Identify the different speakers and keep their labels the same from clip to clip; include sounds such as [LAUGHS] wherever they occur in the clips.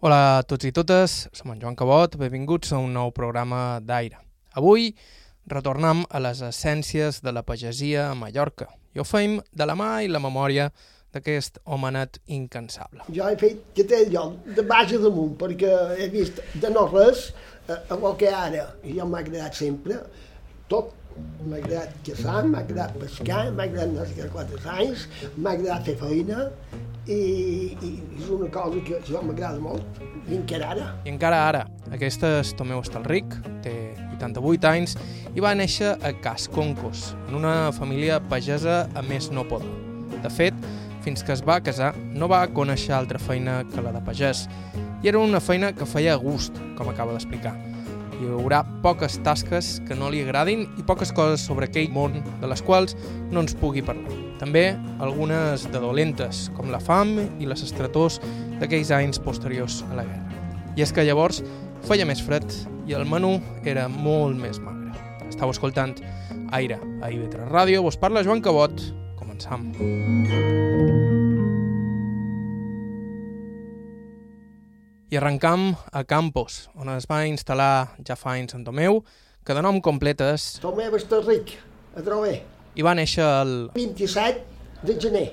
Speaker 1: Hola a tots i totes, som en Joan Cabot, benvinguts a un nou programa d'Aire. Avui retornem a les essències de la pagesia a Mallorca i ho fem de la mà i la memòria d'aquest homenet incansable.
Speaker 2: Jo he fet que té lloc de baix a damunt, perquè he vist de no res a, a el que ara, i jo m'ha agradat sempre, tot, m'ha agradat caçar, m'ha agradat pescar, m'ha agradat sé què quatre anys, m'ha agradat fer feina, i, i és una cosa que jo m'agrada molt, i encara ara.
Speaker 1: I encara ara, aquesta és Tomeu Estalric, té 88 anys i va néixer a Casconcos, en una família pagesa a més no poder. De fet, fins que es va casar, no va conèixer altra feina que la de pagès. I era una feina que feia a gust, com acaba d'explicar. Hi haurà poques tasques que no li agradin i poques coses sobre aquell món de les quals no ens pugui parlar. També algunes de dolentes, com la fam i les estretors d'aquells anys posteriors a la guerra. I és que llavors feia més fred i el menú era molt més magre. Estau escoltant Aire a IB3 Ràdio, vos parla Joan Cabot, començam. I arrencam a Campos, on es va instal·lar ja fa anys en Tomeu, que de nom complet és...
Speaker 2: Tomeu Estarric, a Drover,
Speaker 1: I va néixer el...
Speaker 2: 27 de gener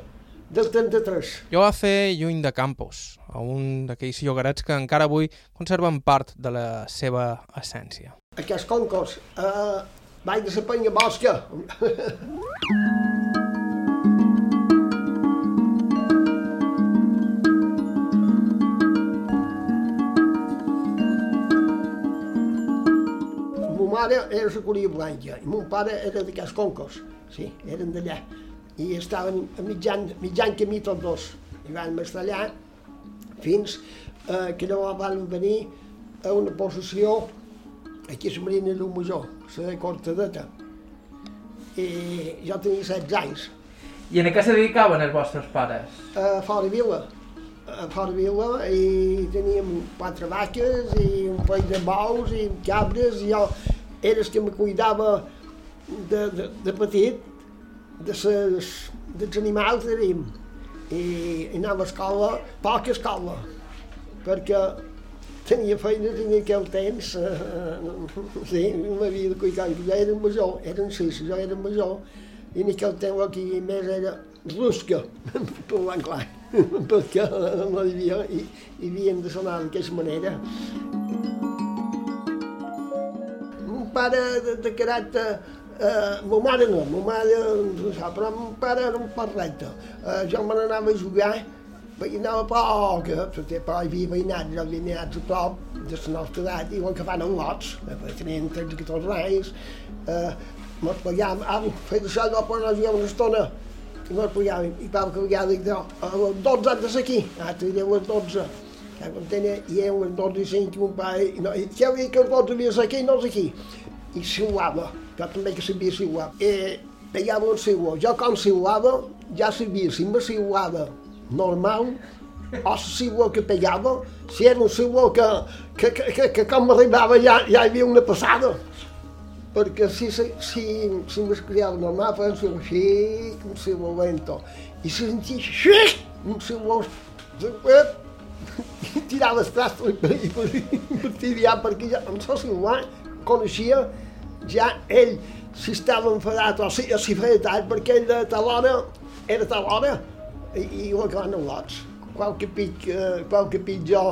Speaker 2: del 33.
Speaker 1: Jo va fer lluny de Campos, a un d'aquells llogarets que encara avui conserven part de la seva essència.
Speaker 2: Aquest concurs, uh, vaig de la penya bosca. [LAUGHS] mare era la Coria Blanca i mon pare era d'aquests concurs, sí, eren d'allà. I estaven a mitjan, mitjan camí tots dos. I van estar allà fins eh, que llavors van venir a una possessió aquí a la Marina del Major, la de Cortadeta. I jo tenia 16 anys.
Speaker 1: I en què se dedicaven els vostres pares?
Speaker 2: A fora Vila, a fora Vila, i teníem quatre vaques i un parell de bous i cabres, i jo era el que me cuidava de, de, de petit, de ses, dels animals tenim. I, i anava a escola, poca escola, perquè tenia feina, tenia aquell temps, eh, sí, m'havia de cuidar, jo era major, eren sis, jo era major, i en aquell temps aquí més era rusca, [LAUGHS] parlant clar, [LAUGHS] perquè no hi havia, i, hi havien de sonar d'aquesta manera. Pare de, de caràcter Eh, ma mare no, ma mare no sap, però mon pare era un parreta. Eh, jo me n'anava a jugar, veïnava poc, eh, perquè però hi havia veïnats, hi havia veïnats a prop de la nostra edat, igual que fan en lots, eh, perquè tenien 13 o 14 anys, eh, mos pagàvem, ah, fet això, no, però no jugàvem una estona, i mos pagàvem, i pare que vegada dic, a les 12 han de ser aquí, ah, te diré a les 12, ja, quan tenia, les 12 i 5, i mon pare, i no, i ja havia que les 12 havia de ser aquí, no és aquí, i siuava, jo. I com siuava, ja sabia si me siuava normal o la siuó que pegava, si era un siuó que, que, que, que, que com m'arribava ja, ja hi havia una passada. Perquè si, si, si, si m'escriava normal, feia un siuó així, un siuó lento. I si sentia així, un siuó... I tirava els trastos i, i tirar perquè ja, el siuar coneixia ja ell si estava enfadat o si, o si feia tard, perquè ell de tal hora era tal hora, i, i que van els lots. Qualque pic, eh, qualque pic jo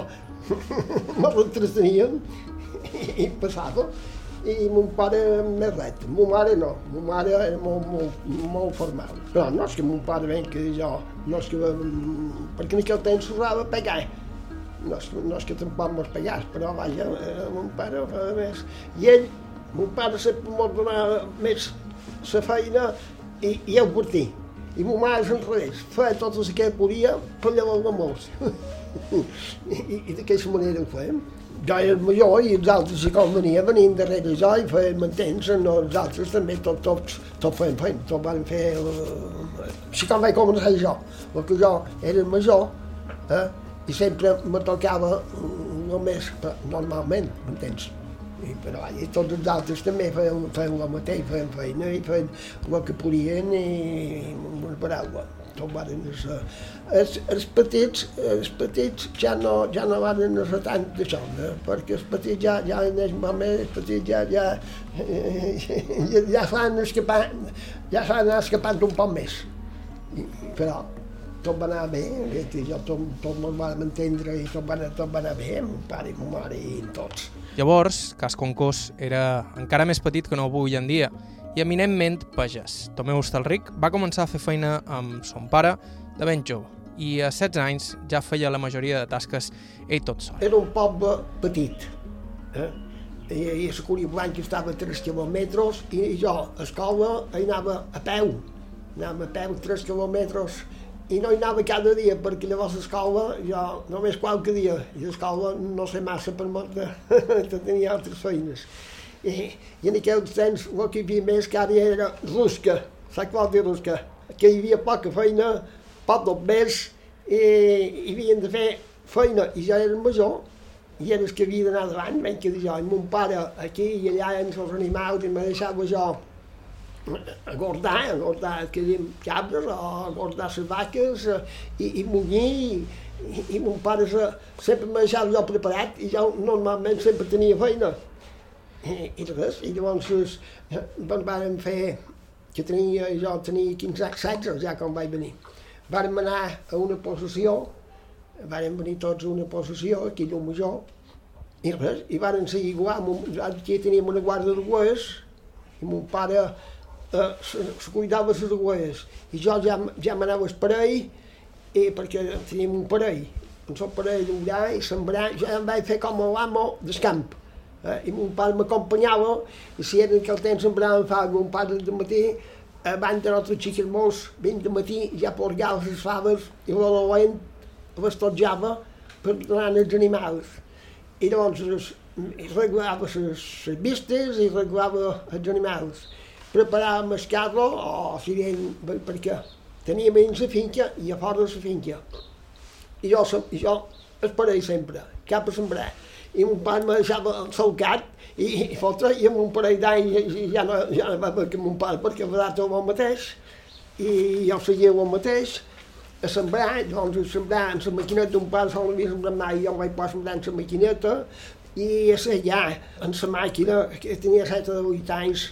Speaker 2: me l'entretenien i, i passava. I mon pare més ret, mon mare no, mon mare era molt, molt, molt formal. Però no és que mon pare ben que jo, no és que, perquè en aquell temps s'usava pegar. No és, no és que tampoc mos pegàs, però vaja, eh, mon pare ho feia més. I ell mon pare sempre m'ho donava més la feina i, i el portí. I mon mare és enrere, feia tot el que podia per llevar-me molts. I, [LAUGHS] i, i d'aquesta manera ho fèiem. Jo era major i els altres, si com venia, venien darrere jo i feien mantens, no, els altres també tot, tots, tot feien feina, tot van fer... Uh, si com vaig començar jo, perquè jo era major, eh, i sempre me tocava només, normalment, m'entens? I, però i tots els altres també feien, feien el mateix, feien feina i feien el que podien i una paraula. Tot van anar. Els, els, petits, els petits ja no, ja no van anar tant d'això, eh? perquè els petits ja, ja anés més, els petits ja, ja, ja, ja s'han escapat, ja s'han escapat un poc més. I, però tot va anar bé, que jo tot, tot me'l vam entendre i tot va, anar, tot va anar bé, amb pare i ma mare i tots.
Speaker 1: Llavors, Cas Concós era encara més petit que no avui en dia i eminentment pagès. Tomeu Hostalric va començar a fer feina amb son pare de ben jove i a 16 anys ja feia la majoria de tasques ell tot sol.
Speaker 2: Era un poble petit, eh? i, i la Cúria Blanca estava a 3 quilòmetres i jo a escola anava a peu, anava a peu 3 quilòmetres i no hi anava cada dia perquè llavors l'escola jo només qualque dia i l'escola no sé massa per molt de [LAUGHS] tenir altres feines i, i en aquells temps el que hi havia més que ara era rusca saps què vol dir rusca? que hi havia poca feina poc mes i, i havien de fer feina i jo era major i era el que havia d'anar davant, ben que jo, i mon pare aquí i allà amb els animals i me deixava jo a gordar, a gordar que diem cabres, a gordar les vaques eh, i, i munyir i, i mon pare se, sempre me deixava jo preparat i jo normalment sempre tenia feina. I, res, i llavors eh, doncs vàrem fer, que tenia, jo tenia 15 anys, 16 ja quan vaig venir. Vàrem anar a una possessió, vàrem venir tots a una possessió, aquí a Major, i res, i vàrem seguir igual, aquí teníem una guarda de gues, i mon pare eh, se cuidava les dues i jo ja, ja m'anava al parell i perquè teníem un parell un sol parell d'obrar i sembrar ja em vaig fer com l'amo del camp eh, i mon pare m'acompanyava i si era que el temps sembrava fa mon pare de matí abans de nostres xiques meus, 20 de matí, ja porgava les faves i la dolent les totjava per donar als animals. I llavors regulava les vistes i regulava els animals preparàvem el carro, o si deien, perquè teníem dins la finca i a fora de la finca. I jo, jo esperei sempre, cap a sembrar. I mon pare me deixava solcat i, i fotre, i amb un parell d'anys ja no, ja no va perquè mon pare, perquè va dar el mateix, i jo seguia el mateix, a sembrar, doncs a sembrar amb la maquineta, un pare sol havia sembrat mai, jo vaig posar sembrar amb la maquineta, i a ser ja, amb la màquina, que tenia 7 o 8 anys,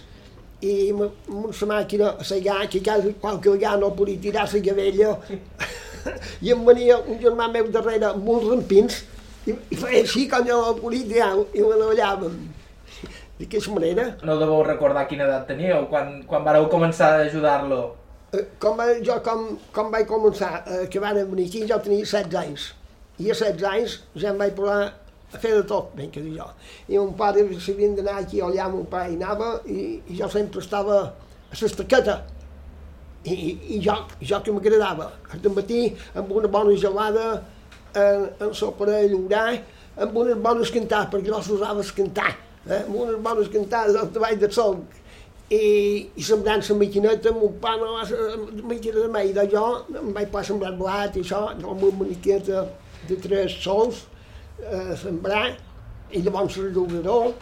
Speaker 2: i amb la màquina a segar, que quasi qualque vegada no podia tirar la gavella, [LAUGHS] i em venia un germà meu darrere amb uns rampins, i, i feia així com jo podia tirar, i me davallàvem. D'aquesta manera.
Speaker 3: No deveu recordar quina edat teníeu, quan, quan vareu començar a ajudar-lo?
Speaker 2: Eh, com, jo, com, com vaig començar, eh, que van venir aquí, jo tenia 16 anys. I a 16 anys ja em vaig posar a fer de tot, ben que jo. I mon pare s'havien d'anar aquí allà, mon pare hi anava, i, i jo sempre estava a l'estaqueta. I, i, i jo, jo que m'agradava. De matí, amb una bona gelada, en, en soparà a llaurar, amb unes bones cantades, perquè jo s'usava cantar, eh? amb unes bones cantades al treball de sol. I, i sembrant la maquineta, mon pare no va la maquineta de mai, de jo em vaig passar sembrar blat i això, amb una maquineta de tres sols, a sembrar, i llavors el llogador,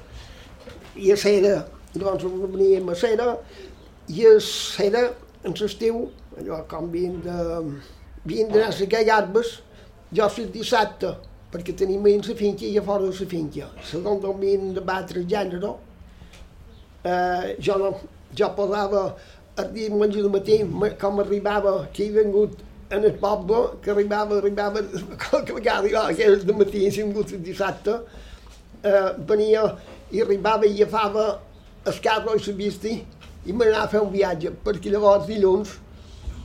Speaker 2: i a cera, llavors veníem a cera, i a cera, en l'estiu, allò com havien de, havien d'anar a secar garbes, jo el dissabte, perquè tenim a la finca i a fora de la finca. Segons com havien de batre el gènere, eh, jo, no, jo posava el dia de matí, com arribava, que he vengut en el poble, que arribava, arribava, [LAUGHS] qualque vegada arribava, que era de matí, si vingut el dissabte, eh, venia i arribava i agafava el carro i la bici i m'anava a fer un viatge, perquè llavors dilluns,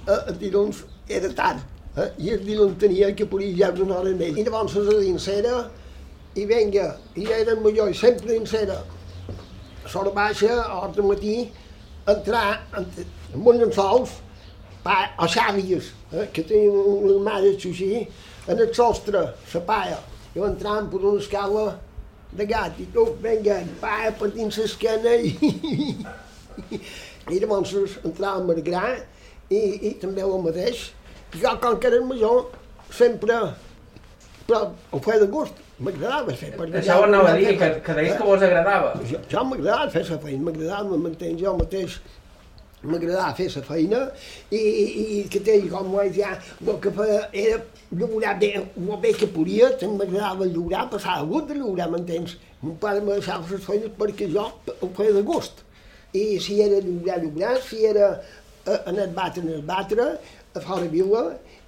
Speaker 2: eh, el dilluns era tard, eh, i el dilluns tenia que podia ja una hora més. I llavors a dins era, i venga, i ja eren millor, i sempre dins era, a l'hora baixa, a l'hora matí, entrar amb, amb uns llençols, pa, o xàvies, eh, que tenen una mare així, en el sostre, la paia, i entrant per una escala de gat, i tu, vinga, paia per dins l'esquena, i, i llavors entràvem al gra, i, i també el mateix. Jo, com que era major, sempre, però ho feia de gust, m'agradava fer.
Speaker 3: Per Això ho anava a dir, que, que deies que vos agradava.
Speaker 2: Jo, jo m'agradava fer la feina, m'agradava, m'entens, jo mateix m'agradava fer la feina i, i, i que té, com ho ja, el que feia era llaurar bé, el bé que podia, també m'agradava llaurar, passava gust de llaurar, m'entens? Mon pare me deixava les feines perquè jo ho feia de gust. I si era llaurar, llaurar, si era eh, anar a batre, anar a batre, fora vila,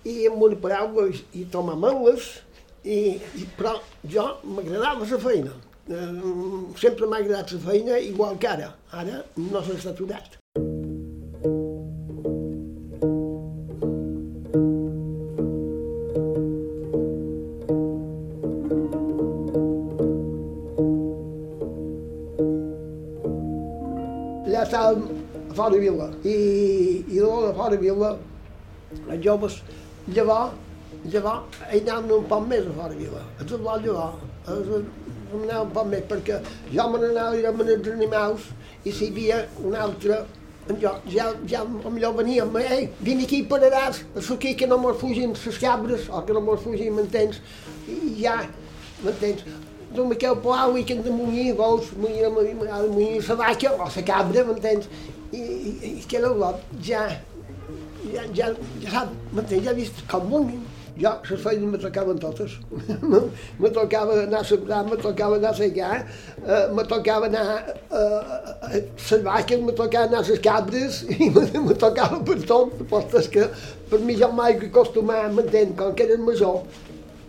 Speaker 2: i amb una paraula i tomar mangles, i, i, però jo m'agradava la feina. Sempre m'ha agradat la feina, igual que ara. Ara no s'ha aturat. Allà estàvem a fora vila i, i de fora vila els joves llevar, llevar, hi anàvem un poc més a fora vila, a tot l'alt llevar, a, a, anàvem un poc més, perquè jo me n'anava a amb els animals i si hi havia un altre jo, ja, ja millor veníem, ei, vine aquí i pararàs, aquí que no mos fugin les cabres, o que no mos fugin, m'entens? I ja, m'entens? Don Miquel Pau i que vols, munyir, munyir, munyir la vaca o la cabra, m'entens? I, i, que era lot, ja, ja, ja, ja sap, m'entens, ja he vist com munyin. Jo, les feines me tocaven totes. [LAUGHS] me tocava anar a sembrar, me tocava anar a segar, eh, me tocava anar a eh, les vaques, me tocava anar a les cabres, [LAUGHS] i me, me tocava per tot. És que per mi ja m'he acostumat, m'entén, com que eres major,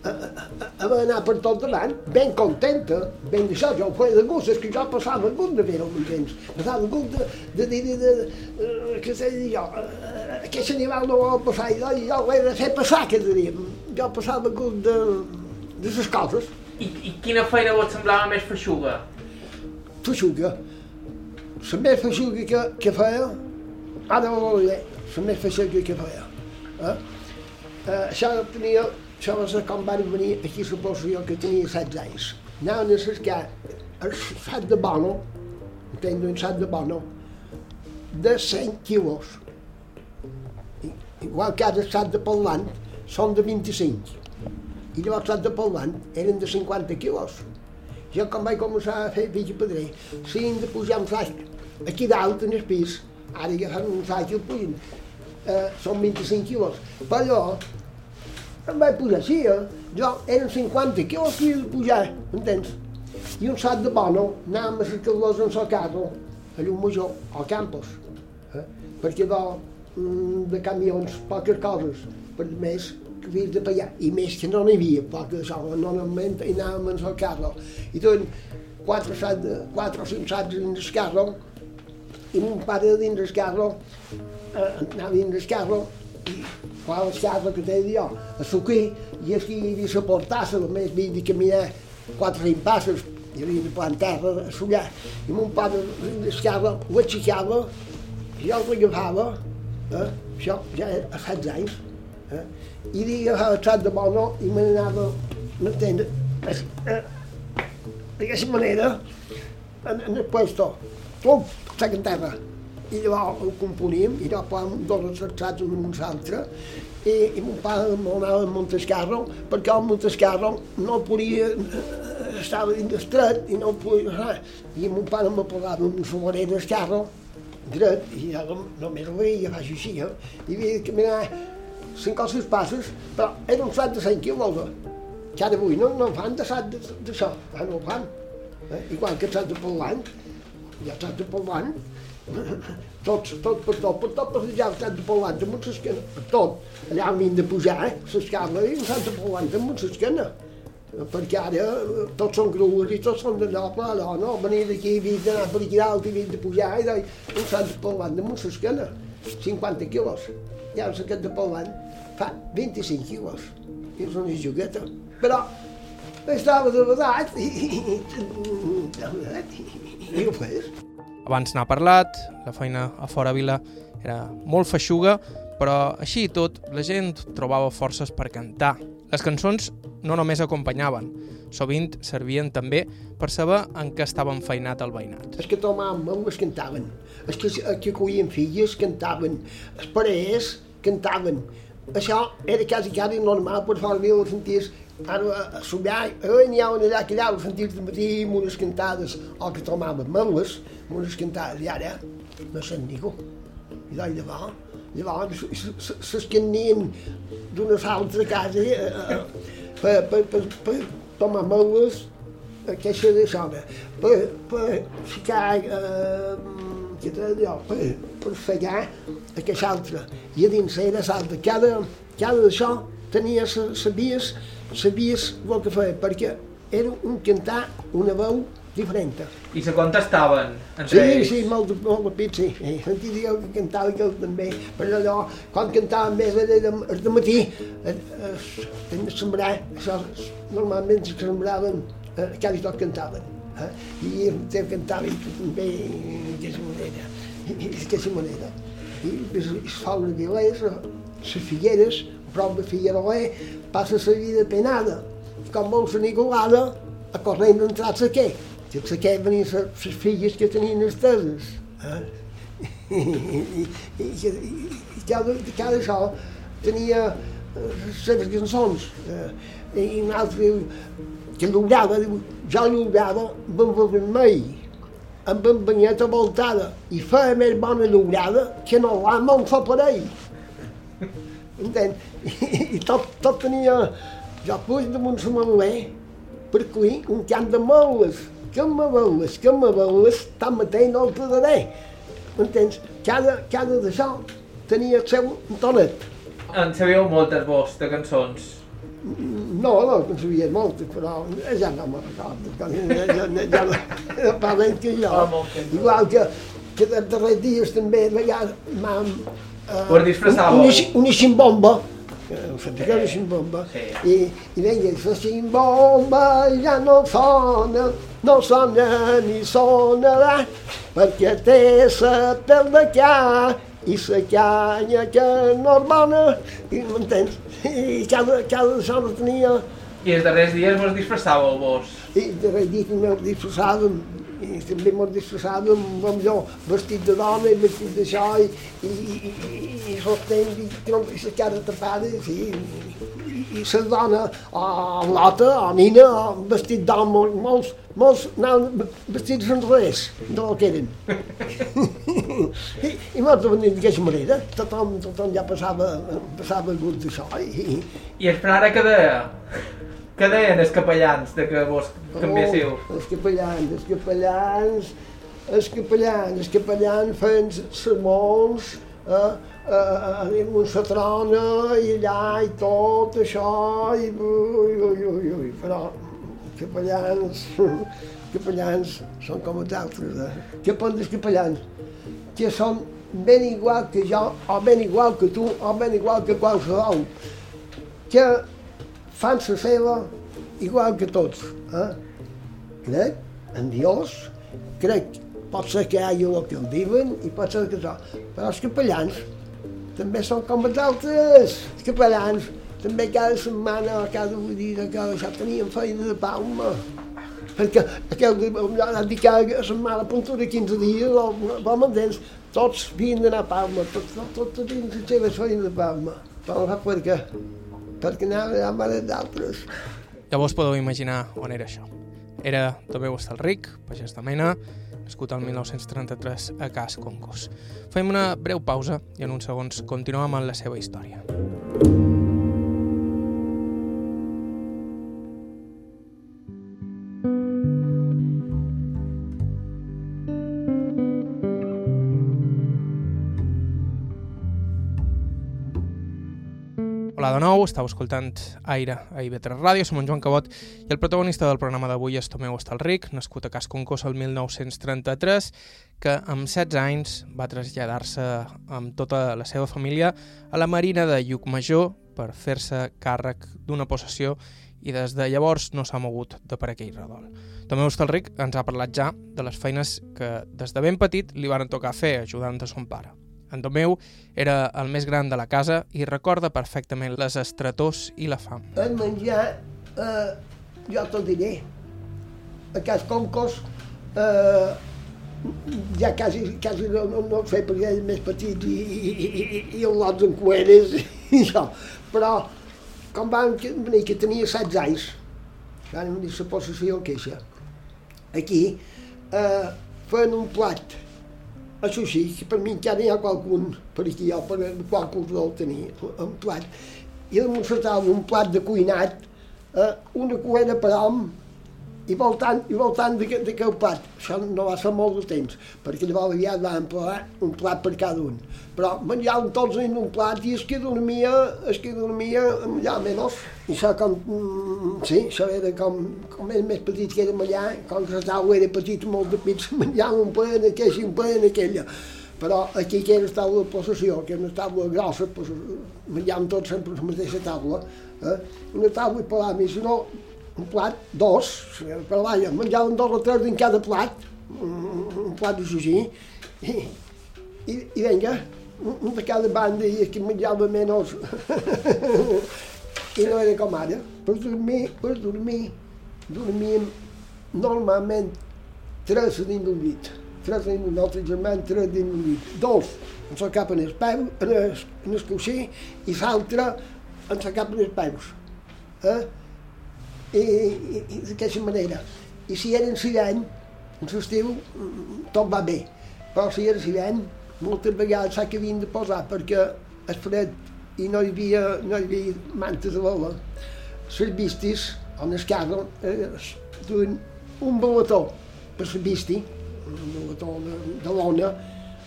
Speaker 2: a, a, a anar per tot davant, ben contenta, ben d'això, jo ho feia de gust, és que jo passava gust de fer-ho, m'entens? Passava gust de, de, de, de, de, què sé jo, uh, aquest animal no vol passar, jo, jo ho he de fer passar, que diríem. Jo passava gust de, de les coses.
Speaker 3: I, I quina feina vos semblava més feixuga?
Speaker 2: Feixuga. La més feixuga que, que feia, ara ho diré, la més feixuga que feia. Eh? Uh, això tenia ser quan van venir aquí, suposo jo, que tenia 16 anys. Anaven a cercar el sac de bono, entenc, un sac de bono, de 100 quilos. Igual que ara el sac de parlant són de 25. I llavors el sac de parlant eren de 50 quilos. Jo quan vaig començar a fer fill pedrer, si hem de pujar un sac aquí dalt en el pis, ara ja fan un sac i el pugen, eh, són 25 quilos. Però em vaig pujar així, eh? Jo eren 50 quilos que havia de pujar, entens? I un sac de bono, anàvem a cercar-los en el carro, a llum major, al campus, eh? perquè de, de camions, poques coses, per més que havies de pagar, i més que no n'hi havia, poques normalment anàvem en el carro. I tot, quatre, sac quatre o cinc sacs dins el carro, i mon pare dins el carro, eh, anava dins el carro, i qua les cases que deia jo, a suquir, i és que portassa, només havia de caminar quatre o cinc passos, i havia de terra a sollar. I mon pare l'escava, ho aixecava, jo l'agafava, eh? això ja a 16 anys, eh? i li agafava el sac de bono i me n'anava, m'entendre, eh, d'aquesta manera, en, en el puesto, tot, sac en terra, i llavors ho componíem i llavors posàvem dos encertats un amb l'altre i, i mon pare m'anava a Montescarro perquè el Montescarro no podia estava dins estret i no podia res i mon pare me posava un solerer del carro dret i jo només ho veia faig així eh? i havia de caminar cinc o sis passos però era un sac de 100 quilos que ara avui no, no fan de sac d'això, ara no ho fan eh? igual que el sac de Polant hi ha sac de Polant tots, tot per tot, per tot per allà al Sant de Polanta amb l'esquena, per tot. Allà hem de pujar, eh, l'escala i al de Polanta amb l'esquena. Perquè ara eh, tots són grues i tots són d'allò, però allò, no, venir d'aquí, havia d'anar per aquí dalt i havia de pujar, i deia, al Sant de Polanta amb l'esquena, 50 quilos. Ja el saquet de Polant fa 25 quilos, i és una jugueta. Però estava de veritat i, i, i, i, i ho fes.
Speaker 1: Abans n'ha parlat, la feina a fora vila era molt feixuga, però així i tot la gent trobava forces per cantar. Les cançons no només acompanyaven, sovint servien també per saber en què estava enfeinat el veïnat.
Speaker 2: Els que tomaven mangues cantaven, els que, els que collien filles cantaven, els parers cantaven. Això era quasi quasi normal per fora vila sentir ara a somiar, eh, n'hi ha una allà que allà, sentir de matí amb unes cantades, o que tomaven mangues, amb unes cantades, i ara no sent ningú. I doncs llavors, llavors les que anien d'una altra casa eh, per, per, per, per tomar meules a queixa de zona, per, per ficar, eh, de dir, per, per fallar aquesta altra. I a dins era l'altra. Cada, cada d'això tenia, sabies, sabies el que feia, perquè era un cantar, una veu diferent.
Speaker 3: I se contestaven
Speaker 2: entre sí, ells? Sí, molt, molt de pit, sí. Eh, sentia dir que cantava que també, però allò, quan cantàvem més era de, de matí, eh, eh, sembrar, això, normalment se sembraven, eh, quasi tot cantaven. Eh? I el cantava i també d'aquesta manera, d'aquesta manera. I es fa una vilesa, les Figueres, a prop de Figueroler, passa la vida penada, com molt la Nicolada, a corrent d'entrats aquí. I els que venien les filles que tenien esteses. Eh? I, i, i, i cada, cada això tenia les seves cançons. Eh? I un altre diu, que l'obrava, diu, jo l'obrava el vermell, amb en banyeta voltada, i feia més bona l'obrada que no l'ama un fa per Entén? I, i tot, tot tenia... Jo puig damunt la mamuler per cuir un camp de moles que me veus, que me veus, tanmateix no el posaré. Entens? Cada, cada d'això tenia el seu tonet.
Speaker 3: En sabíeu moltes vos de cançons?
Speaker 2: No, no, en sabia moltes, però ja no me recordo. Ja, ja, ja no parlem que jo.
Speaker 3: Oh,
Speaker 2: Igual que, que de darrers dies també, a vegades m'han...
Speaker 3: Us disfressàveu?
Speaker 2: Una, una ximbomba, fabricava la ximbomba, sí. i, i deia, la ximbomba ja no sona, no sona ni sonarà, perquè té la pèl de ca i la canya que no és bona, i m'entens? I cada, cada sort tenia...
Speaker 3: I els darrers dies vos disfressàveu vos?
Speaker 2: I els darrers dies també disfressàvem, i també m'ho disfressàvem amb allò, vestit de dona i vestit d'això, i, i, i, i, i sostén, i, i, i cara tapada, sí, i la dona, o l'altra, o nina, o vestit d'home, molts, molts anaven vestits en res del que eren. [LAUGHS] I, i molts venien d'aquesta manera, tothom, tothom ja passava, passava gust d'això. I,
Speaker 3: I el frare que deia? Què deien els capellans de que vos canviéssiu?
Speaker 2: Oh, els capellans, els capellans, els capellans, els capellans feien sermons, eh, eh, amb una trona i allà i tot això, i ui, ui, ui, ui, però capellans, [LAUGHS] capellans són com els altres, eh? Què pon dels capellans? Que són ben igual que jo, o ben igual que tu, o ben igual que qualsevol, que fan la seva igual que tots. Eh? Crec en Dios, crec pot ser que hi hagi el que el diuen i pot ser que això, però els capellans també són com els altres. Els capellans també cada setmana o cada dia que ja tenien feina de palma. Perquè aquell ha dit cada setmana, a puntura 15 dies, o m'entens, tots d'anar a Palma, tots, tots, tots tenien les seves feines de Palma. Però no sap per què, perquè anaven a mares d'altres.
Speaker 1: Llavors podeu imaginar on era això. Era també Hostalric, pagès de mena, nascut el 1933 a Cas Concos. Fem una breu pausa i en uns segons continuem amb la seva història. Hola de nou, estàu escoltant Aire a IB3 Ràdio, som en Joan Cabot i el protagonista del programa d'avui és Tomeu Estalric, nascut a Cas Concós el 1933, que amb 16 anys va traslladar-se amb tota la seva família a la Marina de Llucmajor per fer-se càrrec d'una possessió i des de llavors no s'ha mogut de per aquell redol. Tomeu Estalric ens ha parlat ja de les feines que des de ben petit li van tocar fer ajudant a son pare. En Tomeu era el més gran de la casa i recorda perfectament les estretors i la fam.
Speaker 2: El menjar, eh, jo te'l diré, a cas Concos, eh, ja quasi, quasi no, no, no el feia perquè ell més petit i, i, i, i, els lots en cueres [LAUGHS] i això. Però, com van venir que tenia 16 anys, van venir la possessió al queixa, aquí, eh, feien un plat això sí, per mi encara hi ha qualcun per aquí, jo per qualcun deu tenir un plat. I la taula un plat de cuinat, eh, una cuera per hom, i voltant, i voltant d'aquell plat. Això no va ser molt de temps, perquè llavors aviat van emplear un plat per cada un. Però menjàvem tots en un plat i es que dormia, es que dormia allà menys. I això com, mm, sí, això era com, com el més petit que érem allà, com que la taula era petita, molt de pits, menjàvem un ple en aquella i un ple en aquella. Però aquí que era la taula de possessió, que era una taula grossa, pues, menjàvem tots sempre la mateixa taula. Eh? Una taula i per si no, un plat, dos, però vaja, menjaven dos o tres en cada plat, un, plat de així, i, i, i vinga, un de cada banda i que menjava menys. [LAUGHS] I no era com ara. Per dormir, per dormir, dormíem normalment tres dins d'un llit. Tres dins d'un altre germà, tres dins d'un llit. Dos en la cap en els peus, en el, en el coixí, i l'altre en la cap en els peus. Eh? I, i, i d'aquesta manera. I si era en l'hivern, en l'estiu, tot va bé. Però si era l'hivern, moltes vegades s'ha que havien de posar perquè és fred i no hi havia, no hi havia mantes de vola. Les vistis, on es carro, eh, duen un balató per la visti, un balató de, de lona,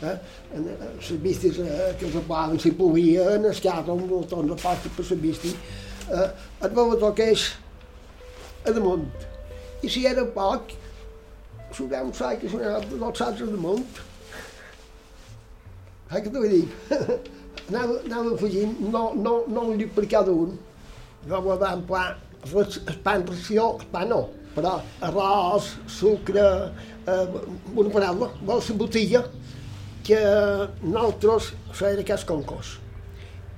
Speaker 2: eh? les vistis eh, que els aplaven si plovia, en el carro, un balató de pasta per la visti. Eh, el balató que és damunt. I si era poc, sugar un sac i sugar dos sacs a damunt. Saps què t'ho dir? [LAUGHS] anava, anava fugint, no, no, no un llit per cada un. Jo ho va emplear el pa en ració, el pa no, però arròs, sucre, eh, una paraula, la botella, que nosaltres, això era concurs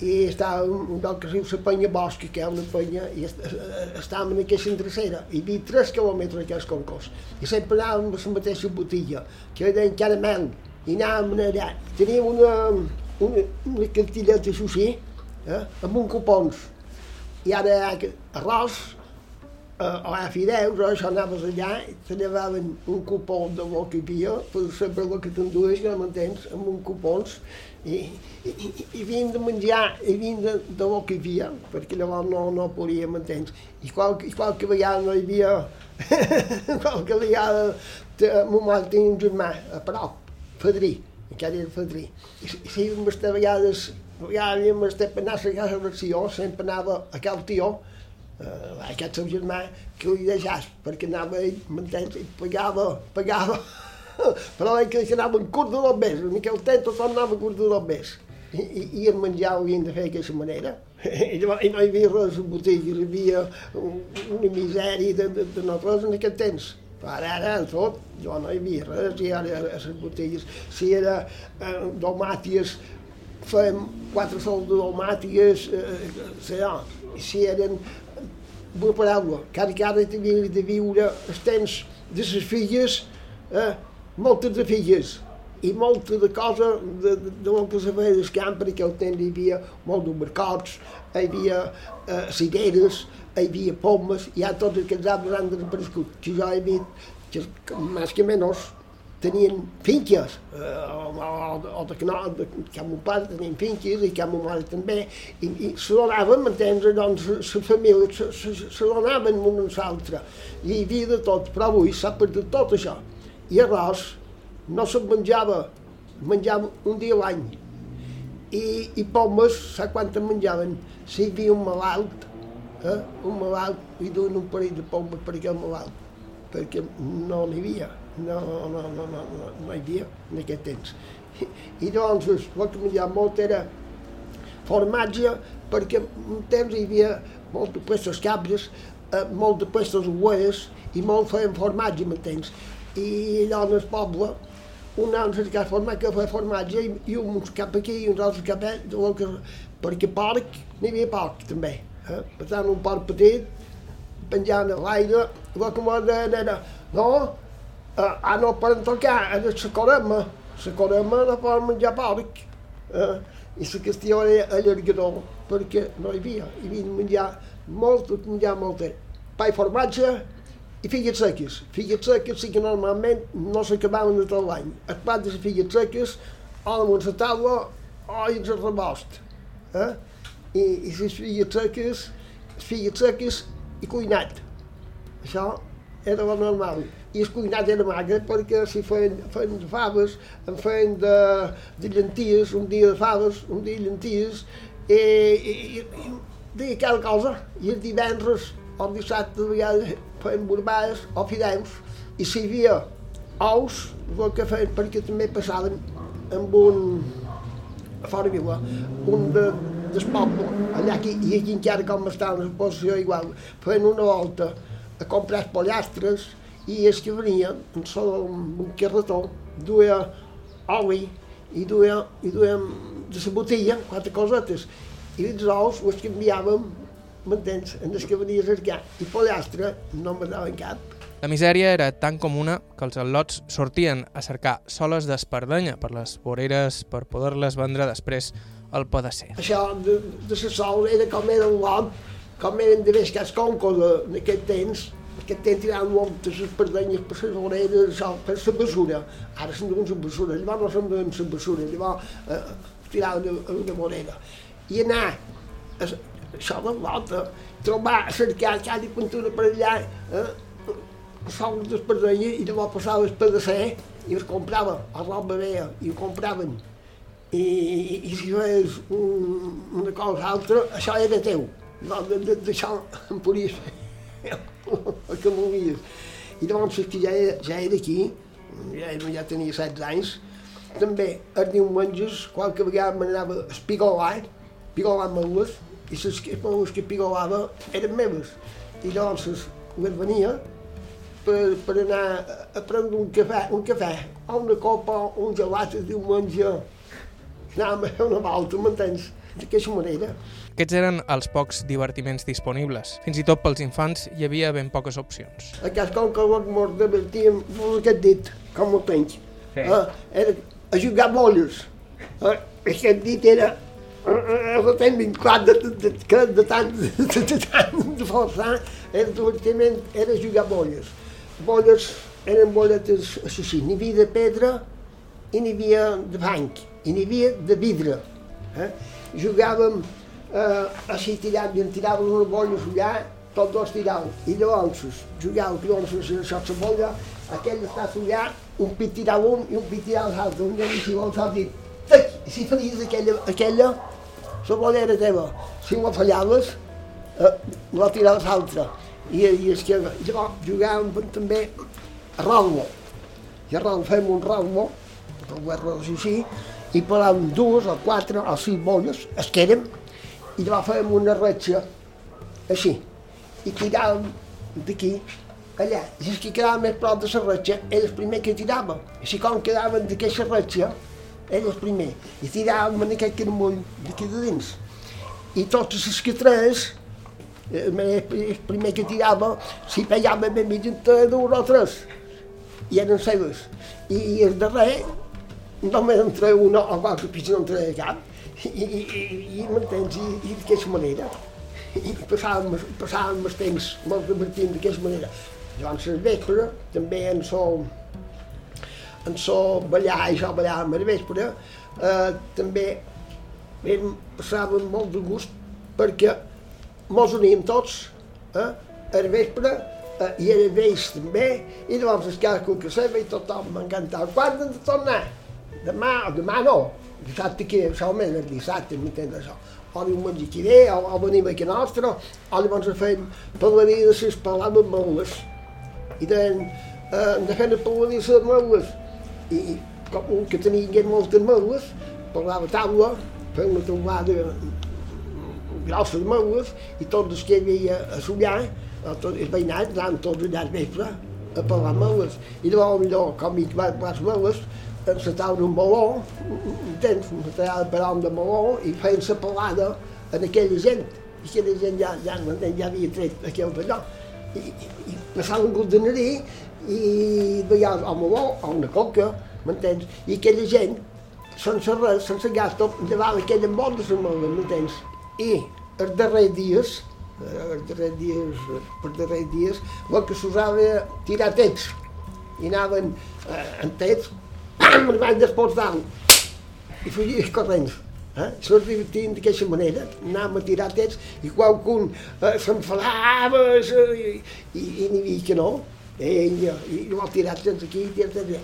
Speaker 2: i estava un lloc que es diu la penya Bosca, que hi ha una penya, i estàvem en aquesta endrecera, i hi havia 3 quilòmetres d'aquest concurs, i sempre anàvem a la mateixa botella, que era en caramel, i anàvem allà. Teníem una, una, una cartilleta així, eh, amb un cupons, i ara arròs, eh, o a fideus, o això anaves allà, i te llevaven un cupó de lo que hi havia, per saber el que t'endues, ja m'entens, amb un cupons, i, i, i havien de menjar, i havien de, de lo que hi havia, perquè llavors no, no podíem entendre. I qualque, qualque vegada no hi havia, [LAUGHS] qualque vegada mon mare tenia un germà a prop, fadrí, encara era fadrí. I, i havíem estat vegades, ja havíem estat per anar a la reacció, sempre anava a cal tio, uh, aquest seu germà, que li deixàs, perquè anava ell, m'entens, i pagava, pagava [LAUGHS] però ell que anava en curt de l'obès, en aquell temps tot anava en curt de l'obès. I, i, i el menjar ho havien de fer d'aquesta manera. [LAUGHS] I, I no hi havia res a botiga, hi havia una misèria de, de, de no res en aquest temps. Però ara, ara, tot, jo no hi havia res, i ara a les botigues, si era eh, domàties, fèiem quatre sols de domàties, eh, sé jo, si eren, una paraula, cada cada havia de viure els temps de les filles, eh, moltes de filles. I molta de cosa de, de, de moltes abelles que han per aquell temps hi havia molt de mercats, hi havia eh, cireres, hi havia pomes, i ja tots aquests arbres han desaparegut. Que jo he vist que, més que menys, tenien finques, eh, o, o, o de, de, que mon pare tenien finques i que mon mare també, i, i se donaven, m'entens, doncs, la família se, se, se donaven un amb l'altre, i hi havia de tot, però avui s'ha perdut tot això i arròs no se'n menjava, menjava un dia a l'any. I, i pomes, sap quant en menjaven? Si hi havia un malalt, eh? un malalt, li duen un parell de pomes per aquell malalt, perquè no n'hi havia, no, no, no, no, no, no hi havia en aquest temps. I, i doncs el que menjava molt era formatge, perquè un temps hi havia molt de puestos cabres, eh, molt de puestos ues, i molt feien formatge, m'entens? I el poble un anava a cercar formatge, que feia formatge i, i uns cap aquí i uns altres cap allà, que, perquè porc n'hi havia porc també. Eh? Per tant, un porc petit, penjant a l'aire, el que m'ho era, no, eh, ah, no poden tocar, era la corema, la corema no poden menjar porc. Eh? I la qüestió era allargador, perquè no hi havia, hi havia de menjar molt, menjar molt, pa i formatge, i filles seques. Filles seques sí que normalment no s'acabaven de tot l'any. El plat de les filles seques, o damunt la taula, o dins el rebost. Eh? I, i les filles seques, les filles seques i cuinat. Això era lo normal. I el cuinat era magre perquè si feien, feien de faves, en feien de, de llenties, un dia de faves, un dia de llenties, i, i, i, i deia cada cosa. I el divendres o el dissabte de vegades feien borbades o fideus. I si hi havia ous, el que feien, perquè també passaven amb un, a fora vila, un de, del poble, allà aquí, i aquí encara com està en posició igual, feien una volta a comprar pollastres i els que venien en sol un carretó duia oli i duia, i duia de la botella quatre cosetes i els ous els canviàvem m'entens? En els que venia a cercar i pollastre no me daven cap
Speaker 1: La misèria era tan comuna que els al·lots sortien a cercar soles d'espardenya per les voreres per poder-les vendre després al pedasser.
Speaker 2: Això de, de la sol era com era lot com eren de més cas concos en aquest temps, aquest temps tiraven moltes espardenyes per les oreres, això, per la bessura. Ara se'n duen la bessura, llavors no se'n duen la bessura, llavors eh, tiraven una, una vorera. I anar, a, de l'alta, trobar, cercar cada pintura per allà, eh, sols d'espardenya, i llavors passava el pedasser i es comprava, a roba veia, i ho compraven. I, i, i si feies un, una cosa altra, això era teu no, d'això em podies fer el que volies. I llavors que ja era, ja era aquí, ja, ja tenia 16 anys, també els diumenges, qualque vegada m'anava a espigolar, espigolar meules, i les meules que espigolava eren meves. I llavors les venia per, per anar a prendre un cafè, un cafè, o una copa, o un gelat el diumenge. Anàvem a fer una volta, m'entens? D'aquesta manera.
Speaker 1: Aquests eren els pocs divertiments disponibles. Fins i tot pels infants hi havia ben poques opcions.
Speaker 2: A cas com que ens divertíem, fos aquest dit, com ho tens. Sí. Eh, era a jugar bolles. Eh, aquest dit era el temps vinclat de, de, de, de, de tant de, de, tant de forçar, era divertiment, era jugar bolles. Bolles eren bolletes així, n'hi havia de pedra i n'hi havia de banc, i n'hi havia de vidre. Eh? Jugàvem eh, així tiràvem, tiràvem una bolla allà, tots dos tiràvem. I llavors jugàvem, llavors això la bolla, aquell està allà, un pit tirava un i un pit tirava l'altre, un nen si vols ha dit, si feies aquella, aquella, la bolla era teva. Si la fallaves, eh, la tiraves l'altra. I, i, és que, llavors jugàvem també a Ralmo. I a Ralmo fèiem un Ralmo, el guerra així, i paràvem dues o quatre o sis bolles, es que érem, i llavors fèiem una ratxa així i tiràvem d'aquí allà. I els que quedaven més prop de la ratxa era el primer que tirava. I si com quedaven d'aquesta ratxa era el primer. I tiràvem en aquest caramull d'aquí de dins. I tots els que tres, eh, el primer que tirava, si pegava ben mig entre dos o tres. I eren seves. I, i el darrer, només entre una o qualque pitjor no entre cap i, i, i, i m'entens? I, i d'aquesta manera. I passàvem, passàvem els temps molt divertint d'aquesta manera. Al vespre, també en so, en so ballar, i això ballàvem al vespre, eh, també vam, passàvem molt de gust perquè mos uníem tots eh, al vespre eh, i era vells també, i llavors es cada que seva i tothom m'encantava. Quan hem de tornar? Demà, demà no, dissabte que solament el dissabte, m'entens això? O diumenge que ve, o, o venim aquí nostre, o llavors fem parlaries, es parlaven meules. I deien, eh, de fer parlaries de meules. I com un que tenia moltes meules, parlava taula, feia una taulada de meules, i tots els que hi havia a tots els veïnats, anaven tots allà al vespre a parlar meules. I llavors, millor, com hi va les meules, taula un baló, entens? Se taula per de baló i feien la pelada en aquella gent. I aquella gent ja, ja, ja havia tret aquell d'allò. I, i, i passaven un de narí i veia el meló o una coca, m'entens? I aquella gent, sense res, sense gasto, llevava aquella molt de la meló, m'entens? I els darrers dies, eh, els darrers dies, per darrers dies, el que s'usava tirar tets. I anaven eh, en tets, pam, els van desposar i fugies corrents. Eh? Se'ls divertien d'aquesta manera, anàvem a tirar tets i qualcun eh, s'enfadava i, i, i n'hi havia que no. Ell, i jo vol tirar tets aquí, tirar tets allà.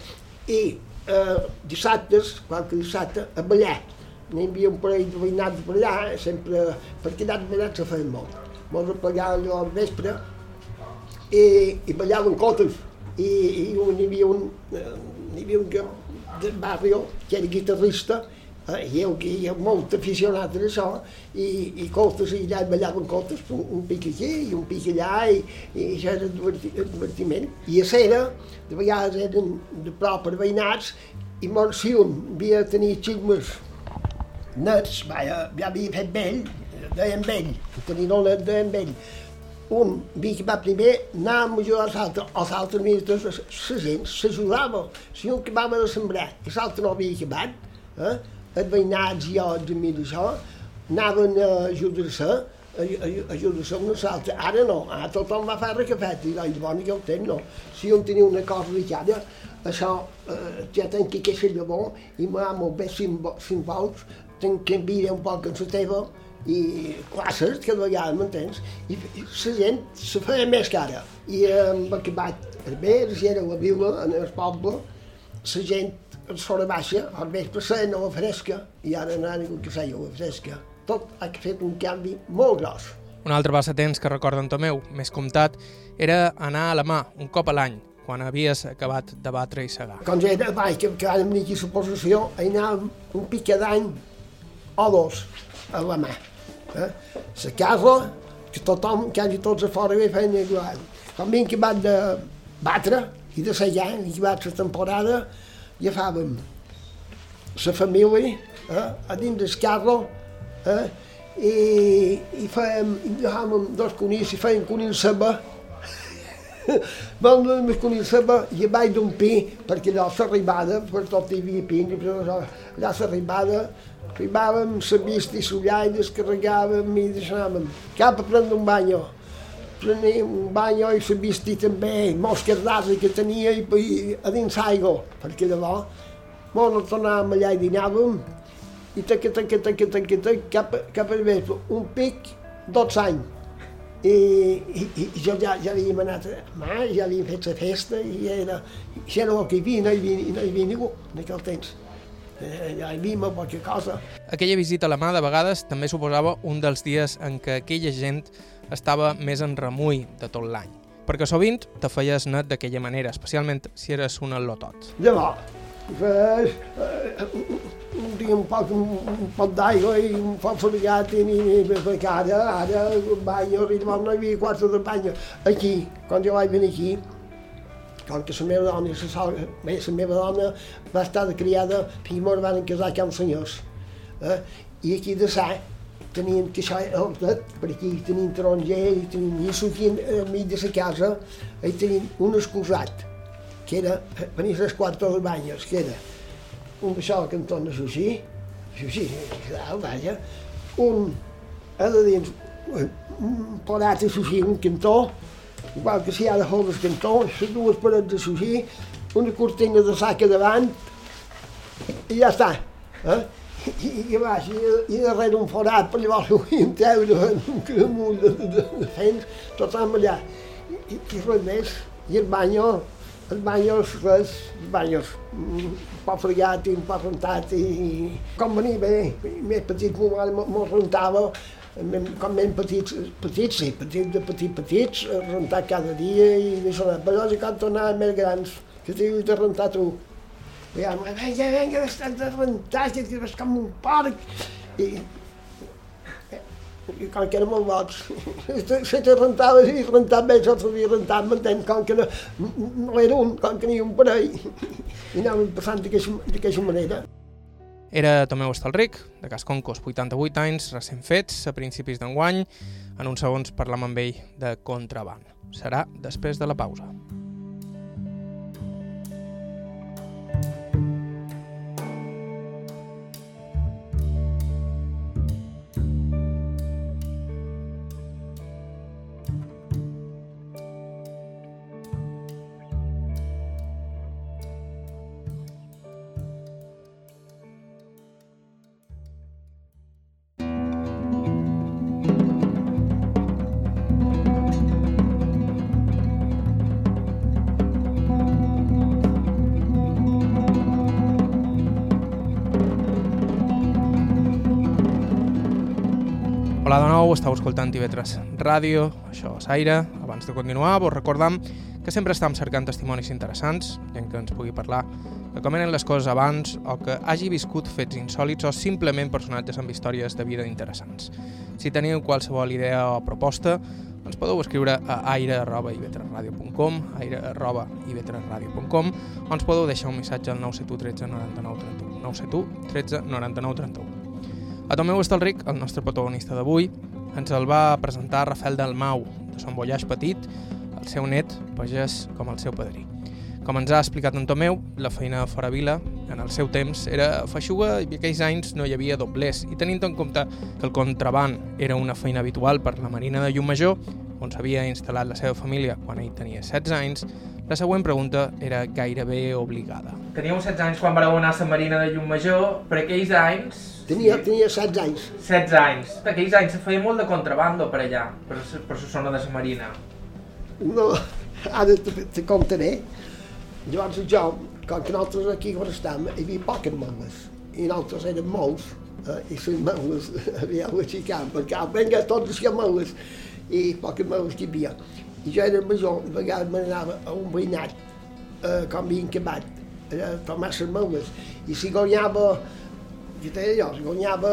Speaker 2: I eh, dissabtes, qualque dissabte, a ballar. N'hi havia un parell de veïnats per allà, eh, sempre, perquè anats ballats se feien molt. Molts apagaven allò al vespre i, i ballaven cotes. I, i n'hi havia un, eh, n'hi havia un que, del barri que era guitarrista Eh, i jo, hi ha molt aficionat a això, i, i cotes, i allà ballaven cotes, un, un pic aquí i un pic allà, i, i això era diverti, divertiment. I a cera, de vegades eren de prop per veïnats, i molt, si un havia de tenir xigmes nets, vaja, ja havia fet vell, deien vell, tenir no net, deien vell. Un que va primer, anàvem a jugar als altres, als altres ministres, la gent s'ajudava. Si un que va a sembrar, i l'altre no havia acabat, eh? Els veïnats i els amics això anaven a ajudar-se ajudar-se amb nosaltres. Ara no, ara tothom va fer recafet i és bona que ho tens, no. Si un tenia una cosa dedicada, això eh, ja tenc que queixar llavor i m'ha molt bé cinc vols, tenc que enviar un poc en la teva i classes, que de vegades m'entens, i, i la gent se feia més cara. I amb el que vaig a veure, si era la vila, en el poble, la gent sobre baixa, al vespre seien a la fresca, i ara no hi ha ningú que seia a la fresca. Tot ha fet un canvi molt gros.
Speaker 1: Un altre passatemps que recorda en Tomeu, més comptat, era anar a la mà, un cop a l'any, quan havies acabat de batre i segar.
Speaker 2: Quan ja era baix, que, que vam venir aquí a la possessió, anàvem un pique d'any o dos a la mà. Eh? La casa, que tothom, quasi tots a fora, ve feien igual. Quan vinc que van de batre i de segar, i que va la temporada, agafàvem la família eh, a dins del carro eh, i, i fèiem, i agafàvem dos conills i fèiem conill ceba [LAUGHS] vam donar més conill ceba i baix d'un pi, perquè allò s'arribada, per tot hi havia pins, allò, allà arribàvem, la vista i l'ullà i descarregàvem i deixàvem. Cap a prendre un banyo prenia un bany i la vista també, molts cardars que tenia i, i a dins l'aigua, perquè llavors molt tornàvem allà i dinàvem i tac, tac, tac, tac, tac, cap, cap al vespre, un pic, 12 anys. I, i, i jo ja, ja havíem anat mà, ja havíem fet la festa i era, ja no el que hi havia, no hi havia, no hi havia ningú en aquell temps. Eh, ja hi havia poca cosa.
Speaker 1: Aquella visita a la mà de vegades també suposava un dels dies en què aquella gent estava més en remull de tot l'any, perquè sovint te feies net d'aquella manera, especialment si eres un al·lotot.
Speaker 2: Llavors, fes, eh, un dia un poc, un, un pot d'aigua i un poc fregat i, i, i perquè ara, ara el bany, arribava, no hi havia quatre de bany. Aquí, quan jo vaig venir aquí, com que la meva dona, la, bé, la meva dona va estar de criada fins que van casar amb senyors. Eh? I aquí de sa tenien que això hortet, per aquí tenien taronger, i tenien, i sortien al mig de la casa, i tenien un excusat, que era, venia les quatre de banyes, que era un baixó al cantó de Suixí, Suixí, vaja, un a de dins, un parat de Suixí, un cantó, igual que si ha de joves cantó, les dues parets de Suixí, una cortina de saca davant, i ja està. Eh? I, i i, i darrere un forat per llavors ho havíem treure un cramull de, de, de fens, tot amb allà. I, i res més, i el banyo, el banyo res, el banyo un poc fregat i poc rentat i com venia bé, més petit m'ho rentava, com ben petits, petits sí, petits de petits petits, rentat cada dia i d'això, però llavors quan tornava més grans, que t'hi de rentar tu. Ja, maar venga, venga, estàs de rentar, que vas com un porc. I, i com que era molt boig, se te rentava i rentat bé, jo s'havia rentat, m'entens, com que no, no era un, com que n'hi ha un parell. I anàvem passant d'aquesta manera.
Speaker 1: Era Tomeu Estalric, de Casconcos, 88 anys, recent fets, a principis d'enguany. En uns segons parlam amb ell de contraband. Serà després de la pausa. Estàu escoltant TV3 Ràdio, això és Aire. Abans de continuar, vos recordam que sempre estem cercant testimonis interessants, gent que ens pugui parlar de com eren les coses abans o que hagi viscut fets insòlids o simplement personatges amb històries de vida interessants. Si teniu qualsevol idea o proposta, ens podeu escriure a aire.ivetresradio.com aire.ivetresradio.com o ens podeu deixar un missatge al 971 13 99 31 971 13 99 31 a Tomeu Estalric, el nostre protagonista d'avui, ens el va presentar Rafael Dalmau, de Son Voyage Petit, el seu net, pagès com el seu padrí. Com ens ha explicat en Tomeu, la feina fora vila, en el seu temps, era feixuga i aquells anys no hi havia doblers, i tenint en compte que el contraband era una feina habitual per la Marina de Llumajor, on s'havia instal·lat la seva família quan ell tenia 16 anys, la següent pregunta era gairebé obligada.
Speaker 3: Teníeu 16 anys quan vareu anar a la Marina de Llumajor, per aquells anys...
Speaker 2: Tenia, tenia 16 anys.
Speaker 3: 16 anys. Per aquells anys se feia molt de contrabando per allà, per, per la zona de la Marina.
Speaker 2: No, [LAUGHS] ara te, contaré. Llavors jo, com que nosaltres aquí on estem, hi havia poques maules, i nosaltres érem molts, eh, i les maules [LAUGHS] havia aixecat, perquè vinga, tots els maules, i poques maules que hi havia. I jo era major, i vegades me n'anava a un veïnat, eh, com havien acabat, a tomar les maules, i si guanyava jo deia jo, si guanyava